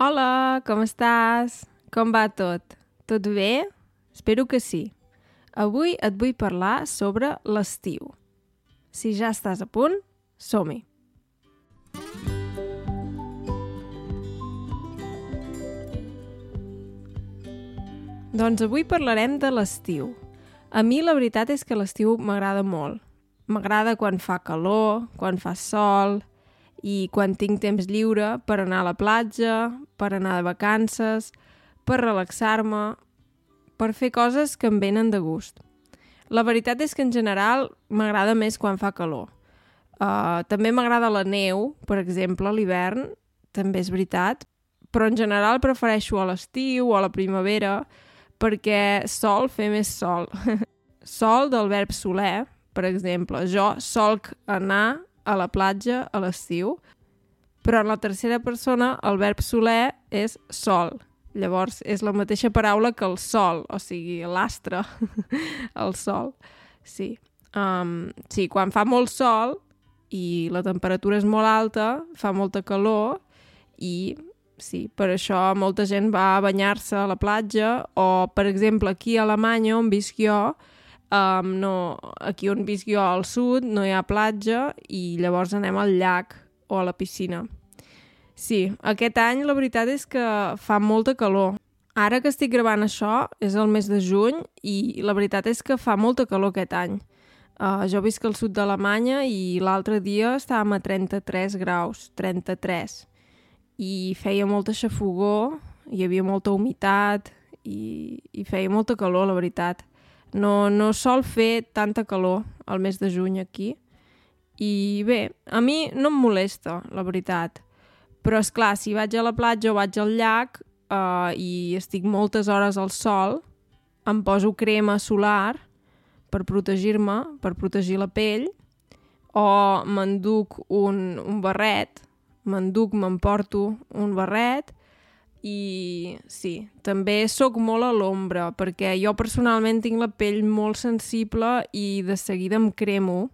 Hola, com estàs? Com va tot? Tot bé? Espero que sí. Avui et vull parlar sobre l'estiu. Si ja estàs a punt, som-hi! Doncs avui parlarem de l'estiu. A mi la veritat és que l'estiu m'agrada molt. M'agrada quan fa calor, quan fa sol i quan tinc temps lliure per anar a la platja, per anar de vacances, per relaxar-me, per fer coses que em venen de gust. La veritat és que en general m'agrada més quan fa calor. Uh, també m'agrada la neu, per exemple, a l'hivern, també és veritat, però en general prefereixo a l'estiu o a la primavera perquè sol fer més sol. sol del verb soler, per exemple. Jo solc anar a la platja a l'estiu, però en la tercera persona el verb soler és sol. Llavors és la mateixa paraula que el sol, o sigui, l'astre, el sol. Sí. Um, sí, quan fa molt sol i la temperatura és molt alta, fa molta calor i sí, per això molta gent va a banyar-se a la platja o, per exemple, aquí a Alemanya, on visc jo, um, no, aquí on visc jo al sud no hi ha platja i llavors anem al llac o a la piscina. Sí, aquest any la veritat és que fa molta calor. Ara que estic gravant això és el mes de juny i la veritat és que fa molta calor aquest any. Uh, jo visc al sud d'Alemanya i l'altre dia estàvem a 33 graus, 33 i feia molta xafogor, hi havia molta humitat i, i feia molta calor, la veritat. No, no sol fer tanta calor al mes de juny aquí. I bé, a mi no em molesta, la veritat. Però, és clar, si vaig a la platja o vaig al llac uh, i estic moltes hores al sol, em poso crema solar per protegir-me, per protegir la pell, o m'enduc un, un barret, m'enduc, m'emporto un barret i sí, també sóc molt a l'ombra perquè jo personalment tinc la pell molt sensible i de seguida em cremo.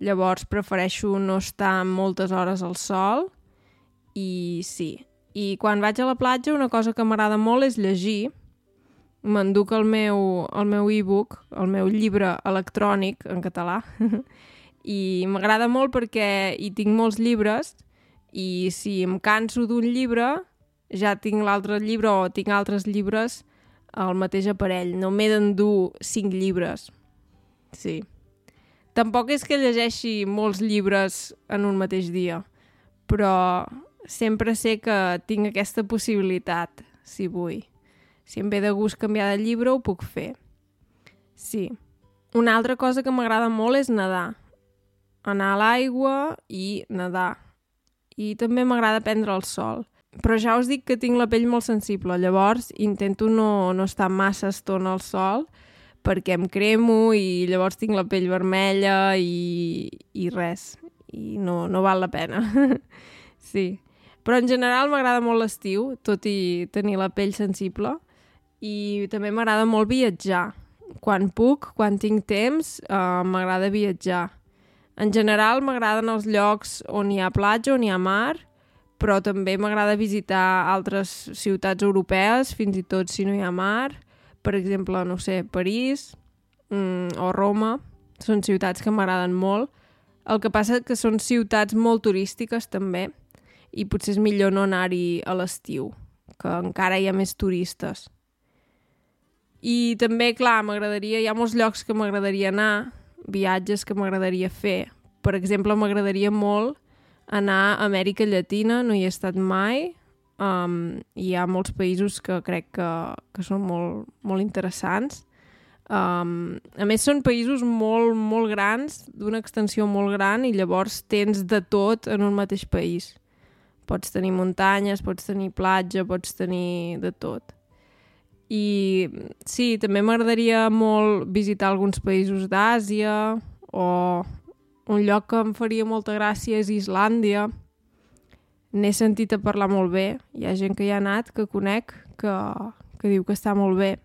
Llavors prefereixo no estar moltes hores al sol i sí. I quan vaig a la platja una cosa que m'agrada molt és llegir. M'enduc el meu, el meu e-book, el meu llibre electrònic en català i m'agrada molt perquè hi tinc molts llibres i si em canso d'un llibre, ja tinc l'altre llibre o tinc altres llibres al mateix aparell. No m'he d'endur cinc llibres. Sí. Tampoc és que llegeixi molts llibres en un mateix dia, però sempre sé que tinc aquesta possibilitat, si vull. Si em ve de gust canviar de llibre, ho puc fer. Sí. Una altra cosa que m'agrada molt és nedar. Anar a l'aigua i nedar i també m'agrada prendre el sol. Però ja us dic que tinc la pell molt sensible, llavors intento no, no estar massa estona al sol perquè em cremo i llavors tinc la pell vermella i, i res, i no, no val la pena. sí. Però en general m'agrada molt l'estiu, tot i tenir la pell sensible, i també m'agrada molt viatjar. Quan puc, quan tinc temps, uh, m'agrada viatjar en general m'agraden els llocs on hi ha platja, on hi ha mar, però també m'agrada visitar altres ciutats europees, fins i tot si no hi ha mar. Per exemple, no sé, París mm, o Roma. Són ciutats que m'agraden molt. El que passa és que són ciutats molt turístiques també i potser és millor no anar-hi a l'estiu, que encara hi ha més turistes. I també, clar, m'agradaria, hi ha molts llocs que m'agradaria anar, viatges que m'agradaria fer. Per exemple, m'agradaria molt anar a Amèrica Llatina, no hi he estat mai. Um, hi ha molts països que crec que, que són molt, molt interessants. Um, a més, són països molt, molt grans, d'una extensió molt gran, i llavors tens de tot en un mateix país. Pots tenir muntanyes, pots tenir platja, pots tenir de tot. I sí, també m'agradaria molt visitar alguns països d'Àsia o un lloc que em faria molta gràcia és Islàndia. N'he sentit a parlar molt bé. Hi ha gent que hi ha anat, que conec, que, que diu que està molt bé.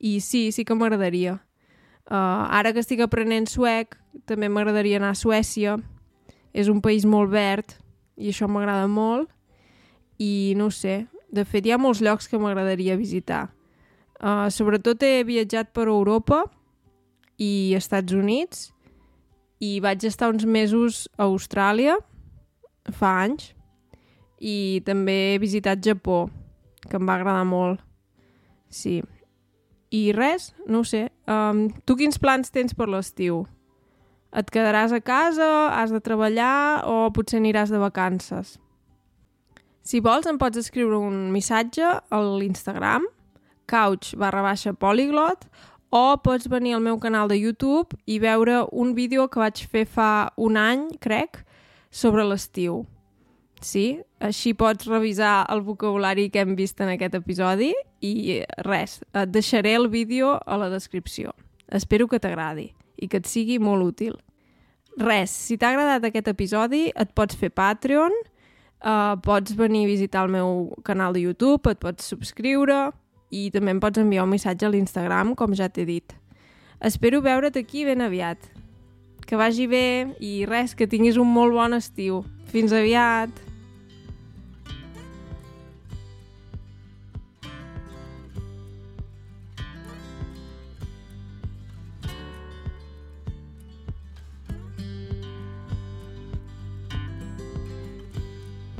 I sí, sí que m'agradaria. Uh, ara que estic aprenent suec, també m'agradaria anar a Suècia. És un país molt verd i això m'agrada molt i no sé, de fet hi ha molts llocs que m'agradaria visitar. Uh, sobretot he viatjat per Europa i Estats Units i vaig estar uns mesos a Austràlia fa anys i també he visitat Japó, que em va agradar molt. Sí. I res, no ho sé. Um, tu quins plans tens per l'estiu? Et quedaràs a casa, has de treballar o potser aniràs de vacances? Si vols, em pots escriure un missatge a l'Instagram, couch barra baixa poliglot, o pots venir al meu canal de YouTube i veure un vídeo que vaig fer fa un any, crec, sobre l'estiu. Sí, així pots revisar el vocabulari que hem vist en aquest episodi i res, et deixaré el vídeo a la descripció. Espero que t'agradi i que et sigui molt útil. Res, si t'ha agradat aquest episodi, et pots fer Patreon, uh, pots venir a visitar el meu canal de YouTube, et pots subscriure i també em pots enviar un missatge a l'Instagram, com ja t'he dit. Espero veure't aquí ben aviat. Que vagi bé i res, que tinguis un molt bon estiu. Fins aviat!